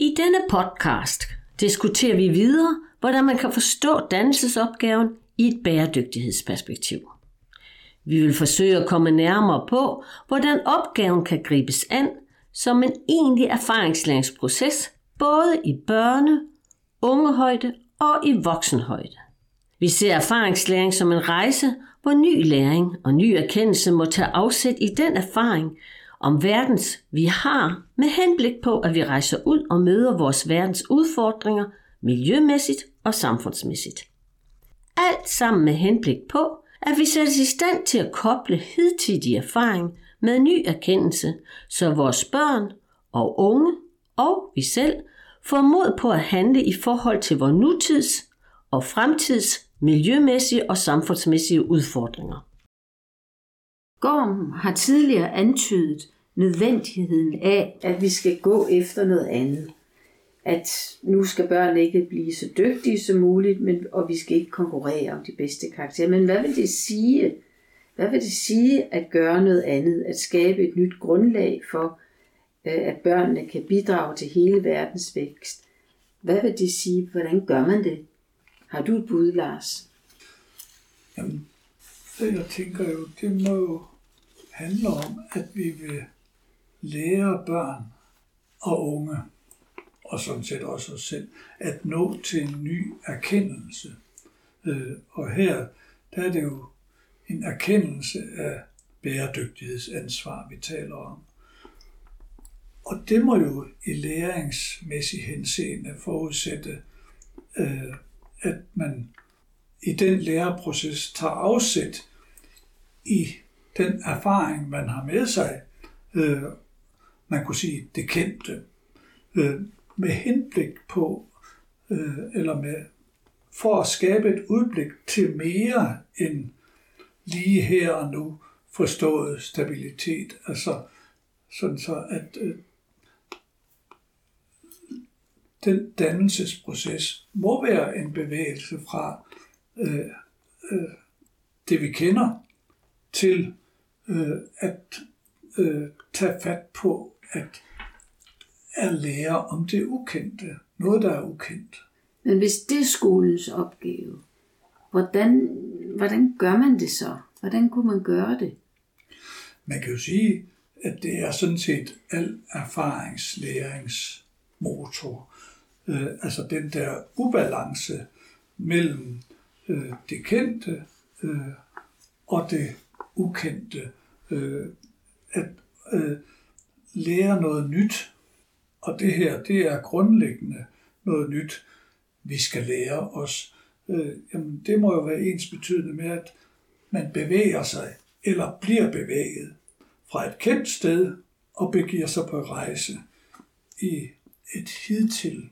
I denne podcast diskuterer vi videre, hvordan man kan forstå dannelsesopgaven i et bæredygtighedsperspektiv. Vi vil forsøge at komme nærmere på, hvordan opgaven kan gribes an som en egentlig erfaringslæringsproces, både i børne, ungehøjde og i voksenhøjde. Vi ser erfaringslæring som en rejse, hvor ny læring og ny erkendelse må tage afsæt i den erfaring om verdens, vi har, med henblik på, at vi rejser ud og møder vores verdens udfordringer miljømæssigt og samfundsmæssigt. Alt sammen med henblik på, at vi sættes i stand til at koble hidtidig erfaring med ny erkendelse, så vores børn og unge og vi selv får mod på at handle i forhold til vores nutids og fremtids miljømæssige og samfundsmæssige udfordringer. Gorm har tidligere antydet nødvendigheden af, at vi skal gå efter noget andet. At nu skal børn ikke blive så dygtige som muligt, men, og vi skal ikke konkurrere om de bedste karakterer. Men hvad vil det sige? Hvad vil det sige at gøre noget andet? At skabe et nyt grundlag for, øh, at børnene kan bidrage til hele verdens vækst? Hvad vil det sige? Hvordan gør man det? Har du et bud, Lars? Jamen, jeg tænker jo, det må jo handle om, at vi vil lære børn og unge, og sådan set også os selv, at nå til en ny erkendelse. Øh, og her, der er det jo en erkendelse af bæredygtighedsansvar, vi taler om. Og det må jo i læringsmæssig henseende forudsætte, øh, at man i den læreproces tager afsæt i den erfaring, man har med sig, øh, man kunne sige det kendte, øh, med henblik på, øh, eller med, for at skabe et udblik til mere end lige her og nu forstået stabilitet. Altså sådan så, at øh, den dannelsesproces må være en bevægelse fra øh, øh, det, vi kender, til øh, at øh, tage fat på at, at lære om det ukendte. Noget, der er ukendt. Men hvis det er skolens opgave, hvordan, hvordan gør man det så? Hvordan kunne man gøre det? Man kan jo sige, at det er sådan set al erfaringslæringsmotor. Øh, altså den der ubalance mellem øh, det kendte øh, og det ukendte. Øh, at øh, lære noget nyt, og det her, det er grundlæggende noget nyt, vi skal lære os. Øh, jamen, det må jo være ens betydende med, at man bevæger sig, eller bliver bevæget fra et kendt sted og begiver sig på rejse i et hidtil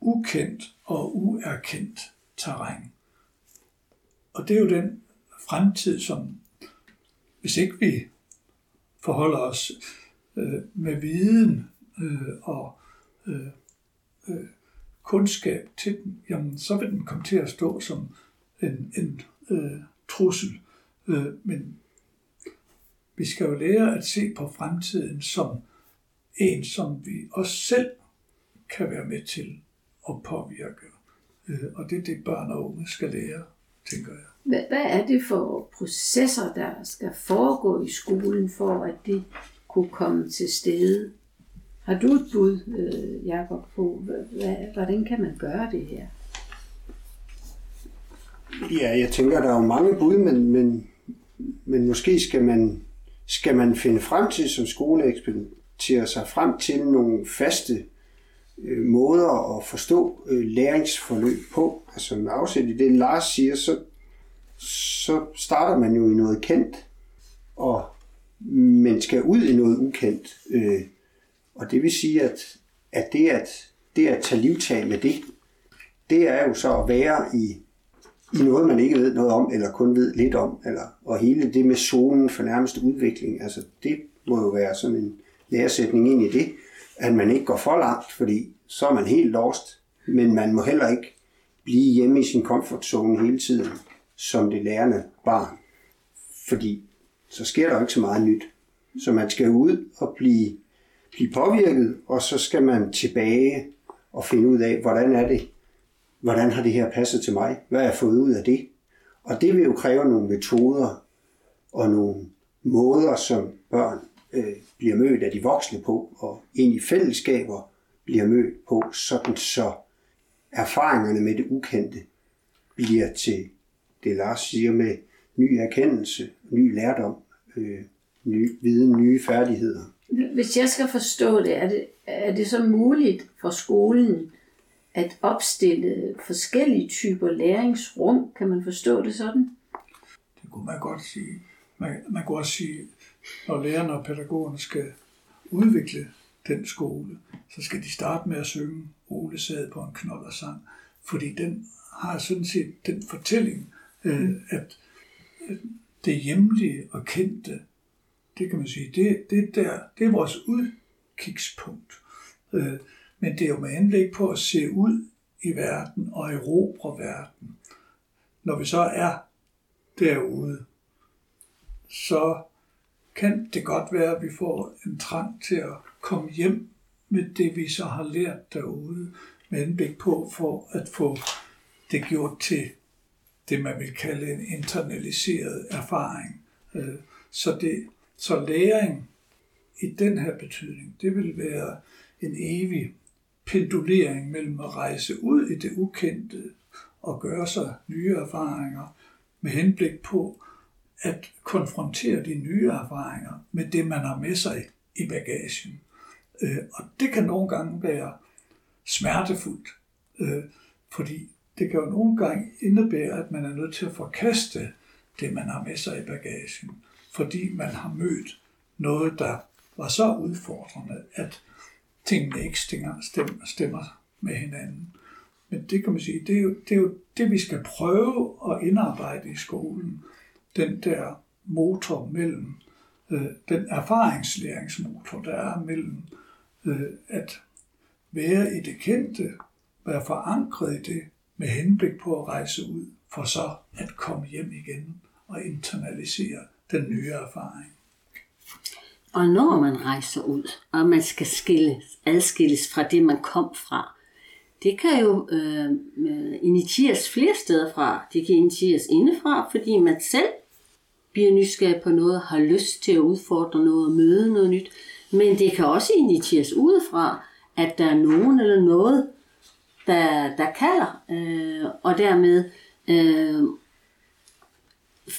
ukendt og uerkendt terræn. Og det er jo den fremtid, som hvis ikke vi forholder os øh, med viden øh, og øh, øh, kundskab til den, jamen så vil den komme til at stå som en, en øh, trussel. Øh, men vi skal jo lære at se på fremtiden som en, som vi også selv kan være med til at påvirke. Øh, og det er det, børn og unge skal lære, tænker jeg. Hvad, hvad er det for processer, der skal foregå i skolen, for at det kunne komme til stede? Har du et bud, øh, Jacob, på, hvad, hvordan kan man gøre det her? Ja, jeg tænker, der er jo mange bud, men, men, men måske skal man, skal man finde frem til som skoleeksperimentere sig frem til nogle faste øh, måder at forstå øh, læringsforløb på. Altså med afsæt i det, Lars siger, så så starter man jo i noget kendt, og man skal ud i noget ukendt. Øh, og det vil sige, at, at det at, det at tage livtag med det, det er jo så at være i, i noget, man ikke ved noget om, eller kun ved lidt om. Eller, og hele det med zonen for nærmeste udvikling, altså det må jo være sådan en læresætning ind i det, at man ikke går for langt, fordi så er man helt lost, men man må heller ikke blive hjemme i sin comfort zone hele tiden som det lærende barn. Fordi så sker der ikke så meget nyt. Så man skal ud og blive, blive påvirket, og så skal man tilbage og finde ud af, hvordan er det, hvordan har det her passet til mig? Hvad har jeg fået ud af det? Og det vil jo kræve nogle metoder og nogle måder, som børn øh, bliver mødt af de voksne på, og ind i fællesskaber bliver mødt på, sådan så erfaringerne med det ukendte bliver til det Lars siger med ny erkendelse, ny lærdom, øh, ny viden, nye færdigheder. Hvis jeg skal forstå det, er det, er det så muligt for skolen at opstille forskellige typer læringsrum? Kan man forstå det sådan? Det kunne man godt sige. Man, man kunne også sige, når lærerne og pædagogerne skal udvikle den skole, så skal de starte med at synge Ole sad på en knold og sang, fordi den har sådan set den fortælling, øh, at det hjemlige og kendte, det kan man sige, det, det, der, det er vores udkigspunkt. Øh, men det er jo med anlæg på at se ud i verden og erobre verden. Når vi så er derude, så kan det godt være, at vi får en trang til at komme hjem med det, vi så har lært derude, med anblik på for at få det gjort til det, man vil kalde en internaliseret erfaring. Øh, så, det, så læring i den her betydning, det vil være en evig pendulering mellem at rejse ud i det ukendte og gøre sig nye erfaringer med henblik på at konfrontere de nye erfaringer med det, man har med sig i bagagen. Øh, og det kan nogle gange være smertefuldt, øh, fordi det kan jo nogle gange indebære, at man er nødt til at forkaste det, man har med sig i bagagen, fordi man har mødt noget, der var så udfordrende, at tingene ikke stemmer, stemmer, stemmer med hinanden. Men det kan man sige, det er, jo, det er jo det, vi skal prøve at indarbejde i skolen. Den der motor mellem, øh, den erfaringslæringsmotor, der er mellem øh, at være i det kendte, være forankret i det, med henblik på at rejse ud, for så at komme hjem igen og internalisere den nye erfaring. Og når man rejser ud, og man skal skille, adskilles fra det, man kom fra, det kan jo øh, initieres flere steder fra. Det kan initieres indefra, fordi man selv bliver nysgerrig på noget, har lyst til at udfordre noget og møde noget nyt. Men det kan også initieres udefra, at der er nogen eller noget, der, der kalder, øh, og dermed øh,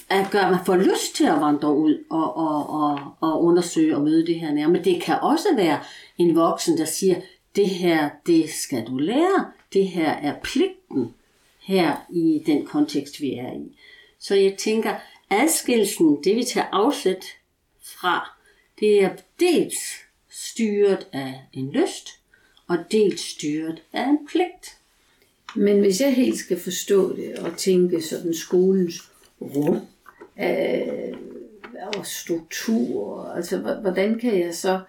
at gøre, at man får lyst til at vandre ud og, og, og, og undersøge og møde det her nærmere. Men det kan også være en voksen, der siger, det her, det skal du lære, det her er pligten her i den kontekst, vi er i. Så jeg tænker, adskillelsen, det vi tager afsæt fra, det er dels styret af en lyst, og dels styret af en pligt. Men hvis jeg helt skal forstå det og tænke sådan skolens rum øh, og struktur, altså hvordan kan jeg så,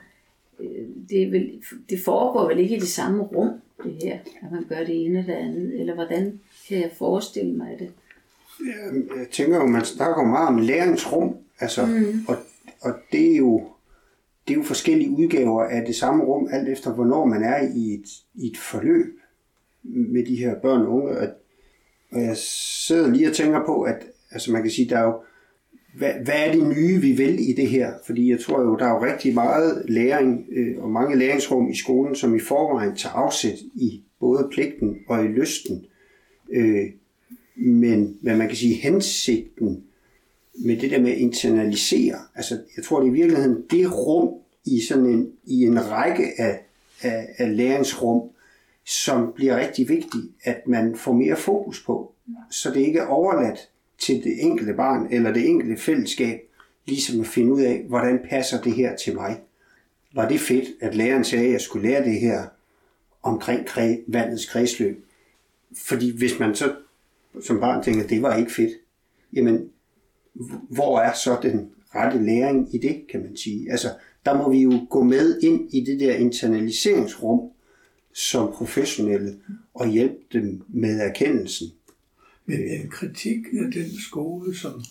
øh, det, vel, det foregår vel ikke i det samme rum, det her, at man gør det ene eller det andet, eller hvordan kan jeg forestille mig det? Jeg tænker jo, man snakker meget om læringsrum, altså, mm. og, og det er jo det er jo forskellige udgaver af det samme rum, alt efter hvornår man er i et, i et forløb med de her børn og unge. Og, og jeg sidder lige og tænker på, at altså man kan sige, der er jo, hvad, hvad er det nye, vi vil i det her? Fordi jeg tror jo, der er jo rigtig meget læring øh, og mange læringsrum i skolen, som i forvejen tager afsæt i både pligten og i lysten. Øh, men hvad man kan sige, hensigten med det der med at internalisere, altså jeg tror det er i virkeligheden det rum i sådan en, i en række af, af, af læringsrum, som bliver rigtig vigtigt, at man får mere fokus på, så det ikke er overladt til det enkelte barn eller det enkelte fællesskab, ligesom at finde ud af, hvordan passer det her til mig. Var det fedt, at læreren sagde, at jeg skulle lære det her omkring vandets kredsløb? Fordi hvis man så som barn tænker, at det var ikke fedt, jamen hvor er så den rette læring i det, kan man sige. Altså, der må vi jo gå med ind i det der internaliseringsrum som professionelle og hjælpe dem med erkendelsen. Men en kritik af den skole, som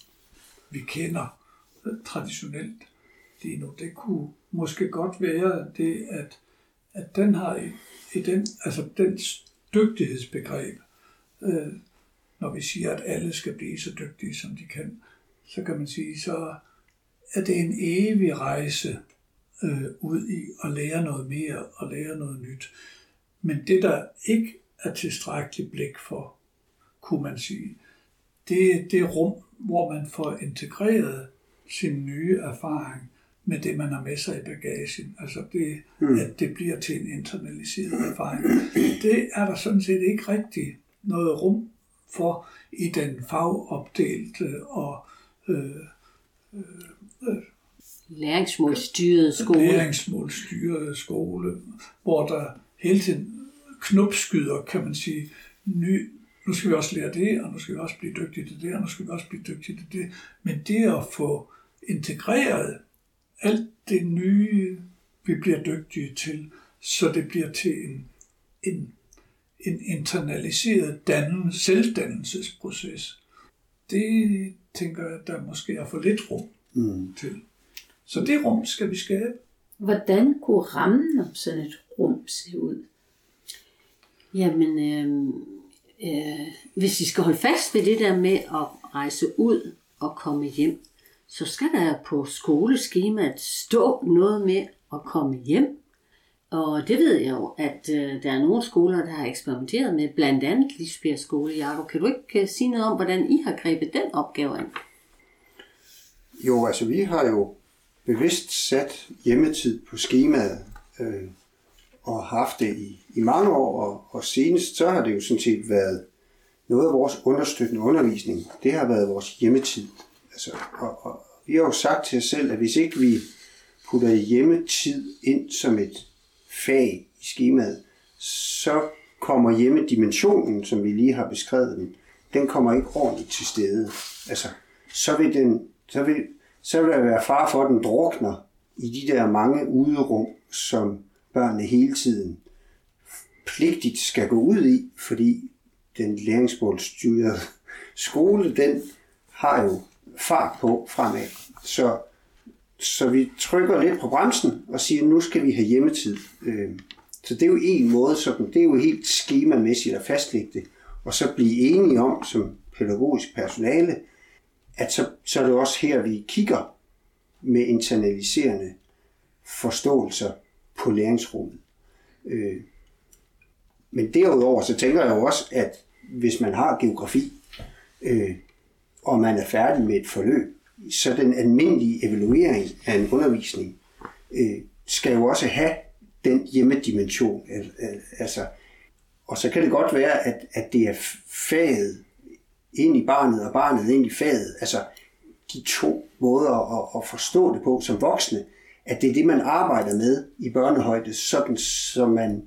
vi kender traditionelt, lige nu, det kunne måske godt være det, at, at den har i, i den, altså den dygtighedsbegreb, øh, når vi siger, at alle skal blive så dygtige, som de kan, så kan man sige, så er det en evig rejse øh, ud i at lære noget mere og lære noget nyt. Men det, der ikke er tilstrækkeligt blik for, kunne man sige, det er det rum, hvor man får integreret sin nye erfaring med det, man har med sig i bagagen. Altså det, mm. at det bliver til en internaliseret erfaring. Det er der sådan set ikke rigtig noget rum for i den fagopdelte og øh, øh, skole. Læringsmålstyret skole, hvor der hele tiden knopskyder, kan man sige, ny, nu skal vi også lære det, og nu skal vi også blive dygtige til det, og nu skal vi også blive dygtige til det. Men det at få integreret alt det nye, vi bliver dygtige til, så det bliver til en, en, en internaliseret dannen, selvdannelsesproces. Det tænker jeg, der måske er for lidt rum mm. til. Så det rum skal vi skabe. Hvordan kunne rammen om sådan et rum se ud? Jamen, øh, øh, hvis vi skal holde fast ved det der med at rejse ud og komme hjem, så skal der på skoleskemaet stå noget med at komme hjem. Og det ved jeg jo, at øh, der er nogle skoler, der har eksperimenteret med, blandt andet Lisbjerg skole. Jakob, kan du ikke sige noget om, hvordan I har grebet den opgave an? Jo, altså vi har jo bevidst sat hjemmetid på skemaet, øh, og haft det i, i mange år, og, og senest så har det jo sådan set været noget af vores understøttende undervisning. Det har været vores hjemmetid. Altså, og, og vi har jo sagt til os selv, at hvis ikke vi putter hjemmetid ind som et fag i skemaet, så kommer hjemmedimensionen, som vi lige har beskrevet den, den kommer ikke ordentligt til stede. Altså, så vil, den, så vil, så vil der være far for, at den drukner i de der mange uderum, som børnene hele tiden pligtigt skal gå ud i, fordi den læringsmålstyrede skole, den har jo fart på fremad. Så, så vi trykker lidt på bremsen og siger, nu skal vi have hjemmetid. Øh, så det er jo en måde, sådan, det er jo helt skemamæssigt at fastlægge det, og så blive enige om som pædagogisk personale, at så, så er det også her, vi kigger med internaliserende forståelser på læringsrummet. Øh, men derudover så tænker jeg jo også, at hvis man har geografi, øh, og man er færdig med et forløb, så den almindelige evaluering af en undervisning øh, skal jo også have den hjemmedimension. Altså, og så kan det godt være, at, at det er faget ind i barnet, og barnet ind i faget. Altså de to måder at, at forstå det på som voksne, at det er det, man arbejder med i børnehøjde, sådan så man,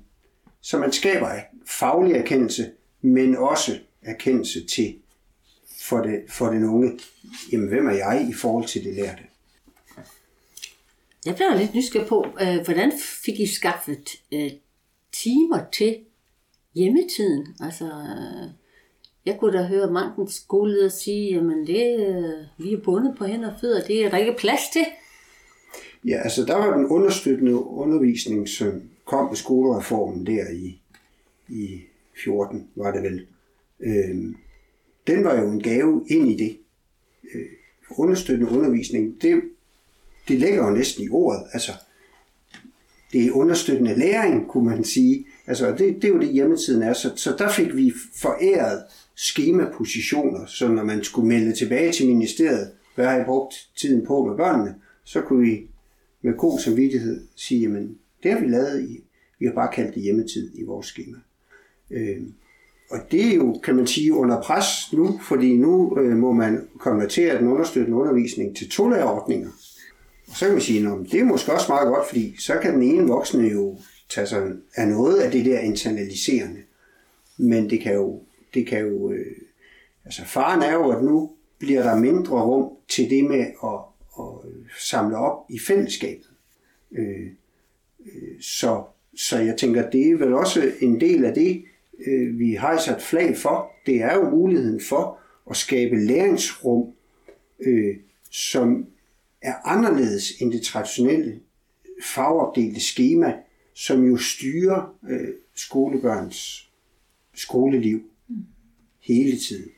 så man skaber faglig erkendelse, men også erkendelse til for, det, for den unge, jamen hvem er jeg i forhold til det lærte? Jeg bliver lidt nysgerrig på, øh, hvordan fik I skaffet øh, timer til hjemmetiden? Altså, øh, jeg kunne da høre mange skoleleder sige, jamen det, øh, vi er bundet på hænder og fødder, det er der ikke plads til. Ja, altså der var den understøttende undervisning, som kom med skolereformen der i, i 14, var det vel. Øh, den var jo en gave ind i det. Øh, understøttende undervisning, det, det ligger jo næsten i ordet. Altså, det er understøttende læring, kunne man sige. Altså, det, det er jo det hjemmesiden er. Så, så der fik vi foræret skemapositioner, så når man skulle melde tilbage til ministeriet, hvad har I brugt tiden på med børnene, så kunne vi med god samvittighed sige, jamen, det har vi lavet i, vi har bare kaldt det hjemmetid i vores schema. Øh, og det er jo, kan man sige, under pres nu, fordi nu øh, må man konvertere den understøttende undervisning til tolærerordninger. Og så kan man sige, at det er måske også meget godt, fordi så kan den ene voksne jo tage sig af noget af det der internaliserende. Men det kan jo, det kan jo øh, altså faren er jo, at nu bliver der mindre rum til det med at, at samle op i fællesskabet. Øh, øh, så, så jeg tænker, det er vel også en del af det, øh, vi hejser et flag for, det er jo muligheden for at skabe læringsrum, øh, som er anderledes end det traditionelle fagopdelte schema, som jo styrer øh, skolebørns skoleliv hele tiden.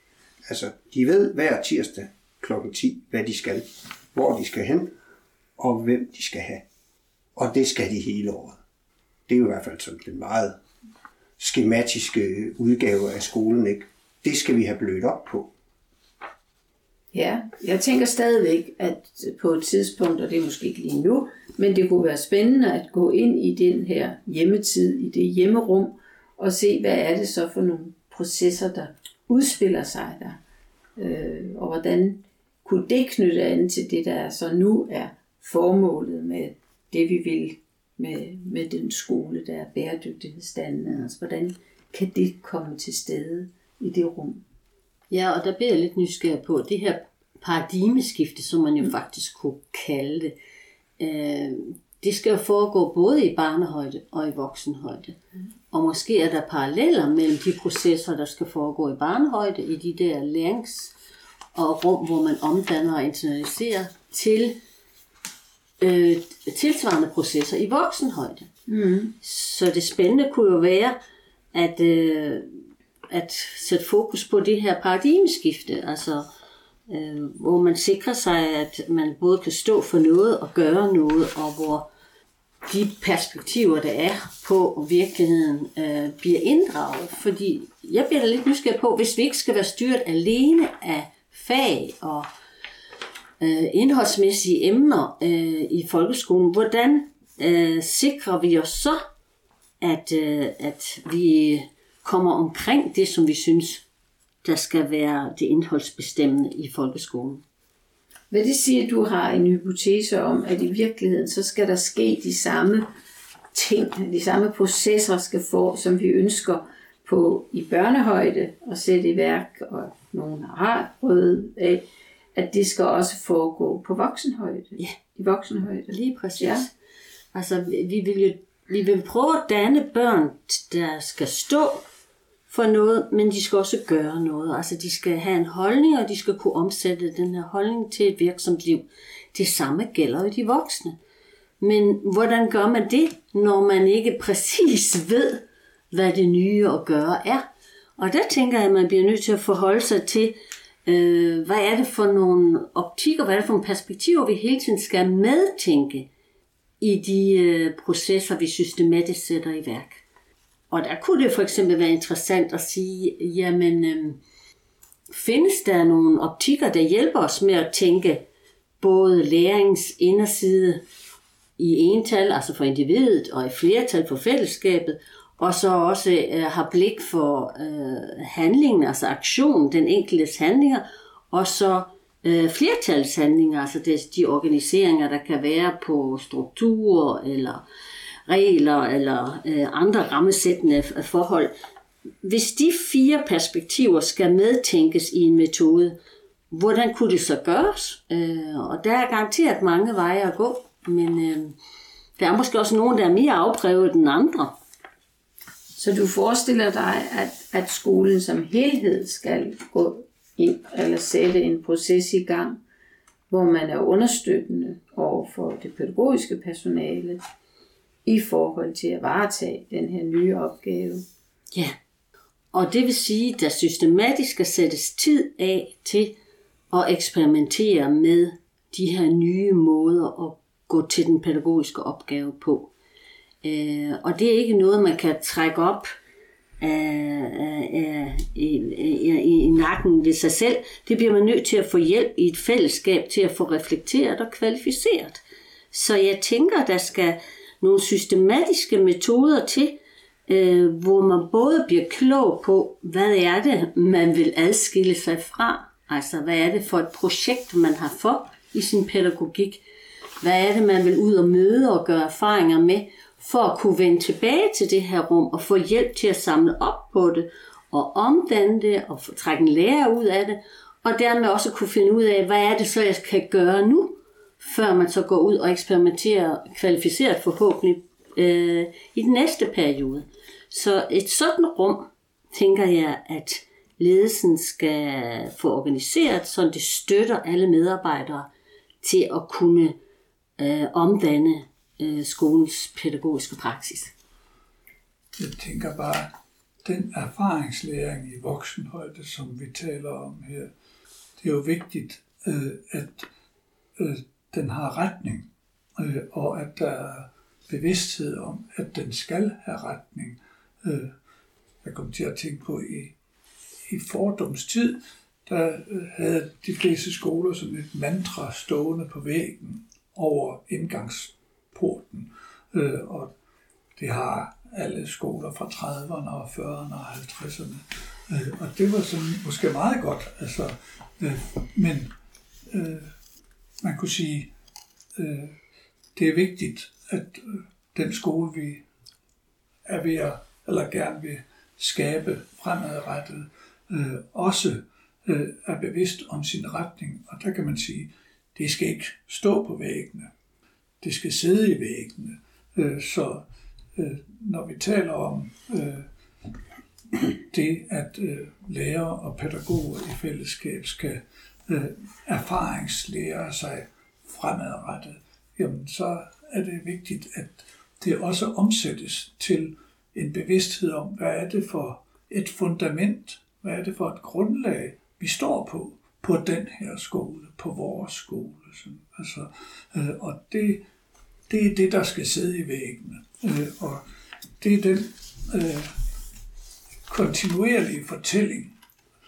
Altså, de ved hver tirsdag kl. 10, hvad de skal, hvor de skal hen, og hvem de skal have. Og det skal de hele året. Det er jo i hvert fald sådan den meget skematiske udgave af skolen, ikke? Det skal vi have blødt op på. Ja, jeg tænker stadigvæk, at på et tidspunkt, og det er måske ikke lige nu, men det kunne være spændende at gå ind i den her hjemmetid, i det hjemmerum, og se, hvad er det så for nogle processer, der udspiller sig der. Øh, og hvordan kunne det knytte an til det, der så nu er formålet med det, vi vil med, med den skole, der er bæredygtighedsstandende. Altså, hvordan kan det komme til stede i det rum? Ja, og der bliver jeg lidt nysgerrig på det her paradigmeskifte, som man jo mm. faktisk kunne kalde det. Øh, det skal jo foregå både i barnehøjde og i voksenhøjde. Mm. Og måske er der paralleller mellem de processer, der skal foregå i barnehøjde, i de der lærings- og rum, hvor man omdanner og internaliserer, til øh, tilsvarende processer i voksenhøjde. Mm. Så det spændende kunne jo være, at, øh, at sætte fokus på det her paradigmeskifte, altså øh, hvor man sikrer sig, at man både kan stå for noget og gøre noget, og hvor de perspektiver, der er på virkeligheden, øh, bliver inddraget. Fordi jeg bliver da lidt nysgerrig på, hvis vi ikke skal være styret alene af fag og øh, Øh, indholdsmæssige emner øh, i folkeskolen, hvordan øh, sikrer vi os så, at, øh, at vi kommer omkring det, som vi synes, der skal være det indholdsbestemmende i folkeskolen? Hvad det siger, at du har en hypotese om, at i virkeligheden, så skal der ske de samme ting, de samme processer skal få, som vi ønsker på i børnehøjde og sætte i værk, og nogen har prøvet af, at det skal også foregå på voksenhøjde. Ja. I voksenhøjde. Lige præcis. Ja. Altså, vi vil jo vi vil prøve at danne børn, der skal stå for noget, men de skal også gøre noget. Altså, de skal have en holdning, og de skal kunne omsætte den her holdning til et virksomt liv. Det samme gælder jo de voksne. Men hvordan gør man det, når man ikke præcis ved, hvad det nye at gøre er? Og der tænker jeg, at man bliver nødt til at forholde sig til, øh, hvad er det for nogle optikker, hvad er det for nogle perspektiver, vi hele tiden skal medtænke i de øh, processer, vi systematisk sætter i værk. Og der kunne det for eksempel være interessant at sige, jamen, øh, findes der nogle optikker, der hjælper os med at tænke både lærings inderside i ental, altså for individet, og i flertal for fællesskabet, og så også øh, har blik for øh, handlingen, altså aktion, den enkeltes handlinger, og så øh, flertalshandlinger, altså det, de organiseringer, der kan være på strukturer eller regler eller øh, andre rammesættende forhold. Hvis de fire perspektiver skal medtænkes i en metode, hvordan kunne det så gøres? Øh, og der er garanteret mange veje at gå, men øh, der er måske også nogen, der er mere afprøvet end andre. Så du forestiller dig, at, at skolen som helhed skal gå ind eller sætte en proces i gang, hvor man er understøttende over for det pædagogiske personale i forhold til at varetage den her nye opgave. Ja, og det vil sige, at der systematisk skal sættes tid af til at eksperimentere med de her nye måder at gå til den pædagogiske opgave på. Øh, og det er ikke noget, man kan trække op i, i, i nakken ved sig selv. Det bliver man nødt til at få hjælp i et fællesskab til at få reflekteret og kvalificeret. Så jeg tænker, der skal nogle systematiske metoder til, øh, hvor man både bliver klog på, hvad er det, man vil adskille sig fra. Altså, hvad er det for et projekt, man har for i sin pædagogik. Hvad er det, man vil ud og møde og gøre erfaringer med, for at kunne vende tilbage til det her rum og få hjælp til at samle op på det og omdanne det og få, trække en lærer ud af det, og dermed også kunne finde ud af, hvad er det så, jeg kan gøre nu, før man så går ud og eksperimenterer kvalificeret forhåbentlig øh, i den næste periode. Så et sådan rum, tænker jeg, at ledelsen skal få organiseret, så det støtter alle medarbejdere til at kunne øh, omdanne øh, skolens pædagogiske praksis. Jeg tænker bare, den erfaringslæring i voksenhøjde, som vi taler om her, det er jo vigtigt, øh, at øh, den har retning, øh, og at der er bevidsthed om, at den skal have retning. Øh, jeg kom til at tænke på i, i fordomstid, der øh, havde de fleste skoler som et mantra stående på væggen over indgangs porten. Øh, og det har alle skoler fra 30'erne og 40'erne og 50'erne. Øh, og det var sådan måske meget godt. Altså, øh, men øh, man kunne sige, øh, det er vigtigt, at øh, den skole, vi er ved at, eller gerne vil skabe fremadrettet, øh, også øh, er bevidst om sin retning. Og der kan man sige, det skal ikke stå på væggene. Det skal sidde i væggene. Øh, så øh, når vi taler om øh, det, at øh, lærere og pædagoger i fællesskab skal øh, erfaringslære sig fremadrettet, jamen så er det vigtigt, at det også omsættes til en bevidsthed om, hvad er det for et fundament, hvad er det for et grundlag, vi står på, på den her skole, på vores skole. Sådan. Altså, øh, og det, det er det, der skal sidde i væggene. Øh, og det er den øh, kontinuerlige fortælling,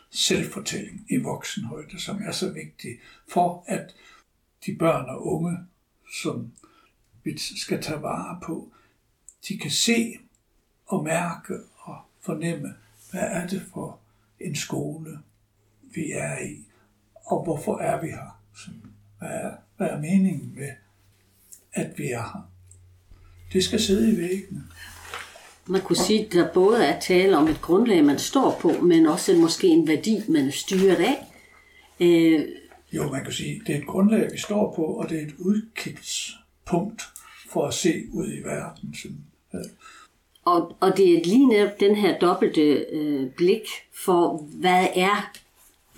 selvfortælling i voksenhøjde, som er så vigtig for, at de børn og unge, som vi skal tage vare på, de kan se og mærke og fornemme, hvad er det for en skole, vi er i, og hvorfor er vi her? Hvad er, hvad er meningen med, at vi er her? Det skal sidde i væggene. Man kunne sige, at der både er tale om et grundlag, man står på, men også måske en værdi, man er styret af. Øh, jo, man kan sige, det er et grundlag, vi står på, og det er et udkigspunkt for at se ud i verden. Sådan. Og, og det er lige netop den her dobbelte øh, blik for, hvad er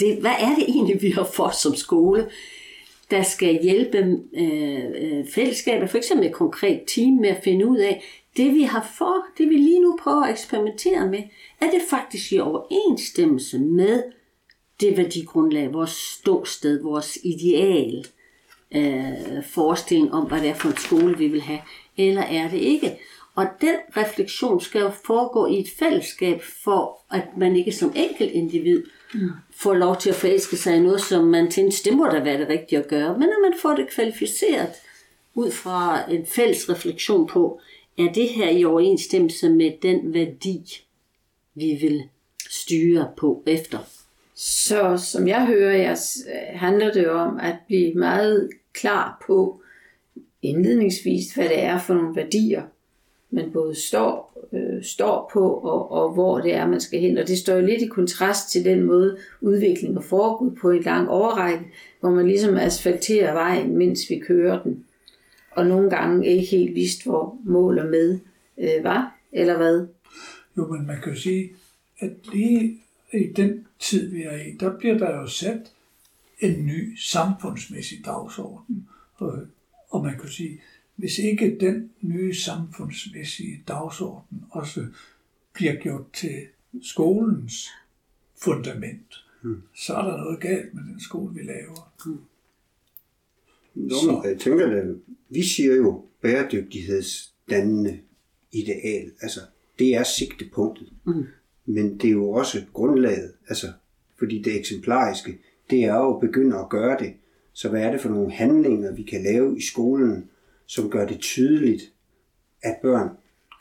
det, hvad er det egentlig, vi har fået som skole, der skal hjælpe øh, øh, fællesskabet, for eksempel et konkret team med at finde ud af, det vi har for, det vi lige nu prøver at eksperimentere med, er det faktisk i overensstemmelse med det værdigrundlag, vores ståsted, vores ideal, øh, forestilling om, hvad det er for en skole, vi vil have, eller er det ikke? Og den refleksion skal jo foregå i et fællesskab, for at man ikke som enkelt individ får lov til at forelske sig i noget, som man tænker, det må da være det rigtige at gøre, men at man får det kvalificeret ud fra en fælles refleksion på, er det her i overensstemmelse med den værdi, vi vil styre på efter. Så som jeg hører jer, øh, handler det om at blive meget klar på indledningsvis, hvad det er for nogle værdier, man både står, øh, står på, og, og hvor det er, man skal hen. Og det står jo lidt i kontrast til den måde, udviklingen foregået på en lang overrække, hvor man ligesom asfalterer vejen, mens vi kører den. Og nogle gange ikke helt vidst, hvor mål og med øh, var, eller hvad? Jo, men man kan jo sige, at lige i den tid, vi er i, der bliver der jo sat en ny samfundsmæssig dagsorden. Og, og man kan sige, hvis ikke den nye samfundsmæssige dagsorden også bliver gjort til skolens fundament, hmm. så er der noget galt med den skole, vi laver. Hmm. Nå, jeg tænker, at vi siger jo bæredygtighedsdannende ideal. Altså, det er sigtepunktet. Mm. Men det er jo også grundlaget. Altså, fordi det eksemplariske, det er jo at begynde at gøre det. Så hvad er det for nogle handlinger, vi kan lave i skolen, som gør det tydeligt, at børn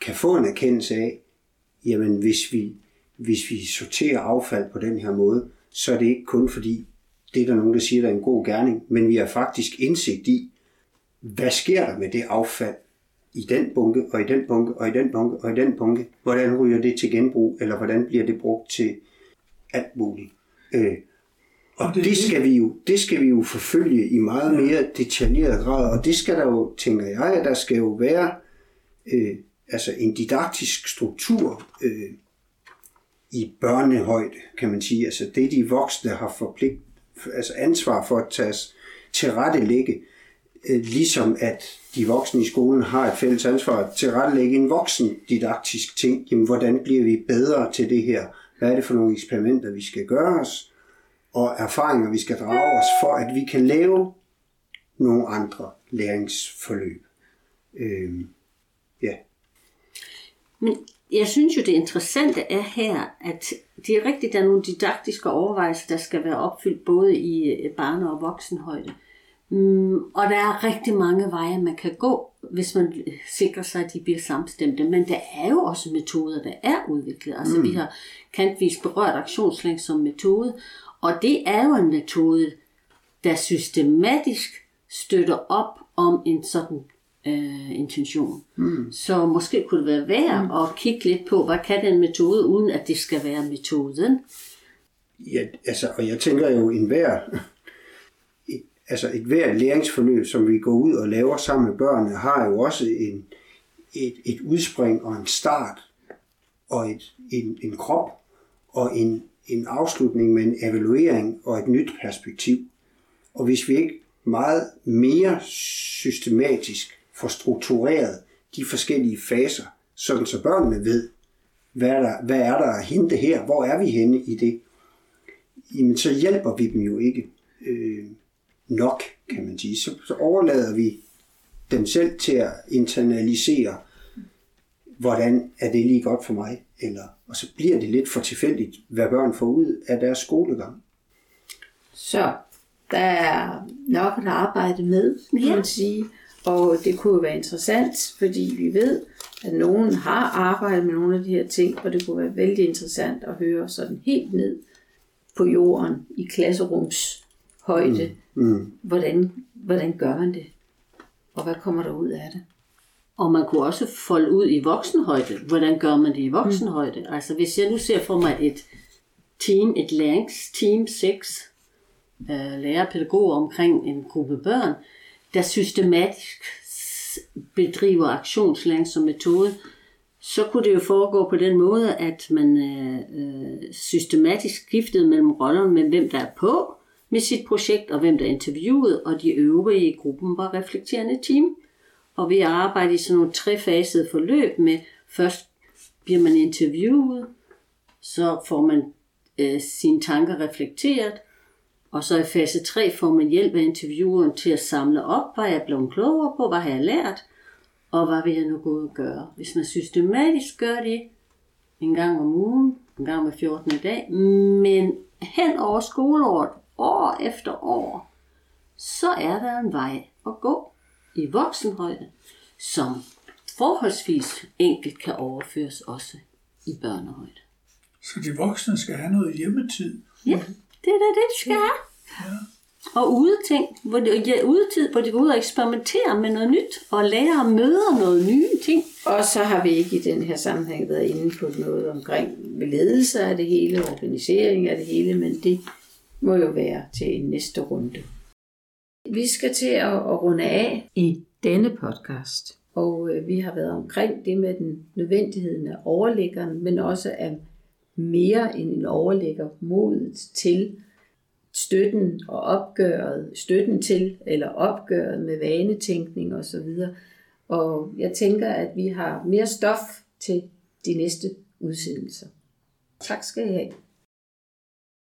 kan få en erkendelse af, jamen hvis vi, hvis vi sorterer affald på den her måde, så er det ikke kun fordi, det er der nogen, der siger, der er en god gerning, men vi har faktisk indsigt i, hvad sker der med det affald i den bunke, og i den bunke, og i den bunke, og i den bunke. Hvordan ryger det til genbrug, eller hvordan bliver det brugt til alt muligt. Øh, og det, det, skal vi jo, det skal vi jo forfølge i meget mere detaljeret grad, og det skal der jo, tænker jeg, at der skal jo være øh, altså en didaktisk struktur øh, i børnehøjde, kan man sige. Altså det, de voksne har forpligt, altså ansvar for at tage til rette lægge, øh, ligesom at de voksne i skolen har et fælles ansvar til at rettelægge en voksen didaktisk ting. Jamen, hvordan bliver vi bedre til det her? Hvad er det for nogle eksperimenter, vi skal gøre os? Og erfaringer, vi skal drage os for, at vi kan lave nogle andre læringsforløb. Øhm, ja. Men jeg synes jo, det interessante er her, at det er rigtigt, der er nogle didaktiske overvejelser, der skal være opfyldt både i øh, barne- og voksenhøjde. Mm, og der er rigtig mange veje, man kan gå, hvis man sikrer sig, at de bliver samstemte. Men der er jo også metoder, der er udviklet. Altså mm. vi har kantvis berørt aktionslæng som metode, og det er jo en metode, der systematisk støtter op om en sådan øh, intention. Mm. Så måske kunne det være værd mm. at kigge lidt på, hvad kan den metode, uden at det skal være metoden. Ja, altså, og jeg tænker jo, en hver, altså et hvert læringsforløb, som vi går ud og laver sammen med børnene, har jo også en, et, et udspring og en start, og et, en, en krop, og en, en afslutning med en evaluering og et nyt perspektiv. Og hvis vi ikke meget mere systematisk får struktureret de forskellige faser, sådan så børnene ved, hvad er der, hvad er der at hente her, hvor er vi henne i det, jamen så hjælper vi dem jo ikke øh, nok, kan man sige. Så, så overlader vi dem selv til at internalisere, hvordan er det lige godt for mig, eller, og så bliver det lidt for tilfældigt, hvad børn får ud af deres skolegang. Så der er nok at arbejde med, kan man sige. Og det kunne jo være interessant, fordi vi ved, at nogen har arbejdet med nogle af de her ting, og det kunne være vældig interessant at høre sådan helt ned på jorden i klasserums højde. Mm. Mm. Hvordan, hvordan gør man det? Og hvad kommer der ud af det? Og man kunne også folde ud i voksenhøjde. Hvordan gør man det i voksenhøjde? Mm. Altså hvis jeg nu ser for mig et team, et læringsteam, seks øh, lærerpædagoger omkring en gruppe børn, der systematisk bedriver aktionslæring som metode, så kunne det jo foregå på den måde, at man øh, øh, systematisk skiftede mellem rollerne med, hvem der er på med sit projekt, og hvem der er interviewet, og de øvrige i gruppen var reflekterende team. Og vi arbejder i sådan nogle trefasede forløb med, først bliver man interviewet, så får man øh, sine tanker reflekteret, og så i fase 3 får man hjælp af intervieweren til at samle op, hvad jeg er blevet klogere på, hvad har jeg lært, og hvad vil jeg nu gå ud og gøre. Hvis man systematisk gør det en gang om ugen, en gang med 14 dag, men hen over skoleåret, år efter år, så er der en vej at gå i voksenhøjde, som forholdsvis enkelt kan overføres også i børnehøjde. Så de voksne skal have noget hjemmetid? Ja. Det er da det, de skal have. Ja. Og udeting, hvor det, ja, udetid, hvor de går ud og eksperimenterer med noget nyt, og lærer og møder noget nye ting. Og så har vi ikke i den her sammenhæng været inde på noget omkring ledelse af det hele, organisering af det hele, men det må jo være til en næste runde. Vi skal til at, at runde af i denne podcast, og øh, vi har været omkring det med den nødvendigheden af overlæggeren, men også af mere end en overlægger modet til støtten og opgøret, støtten til eller opgøret med vanetænkning osv. Og jeg tænker, at vi har mere stof til de næste udsendelser. Tak skal I have.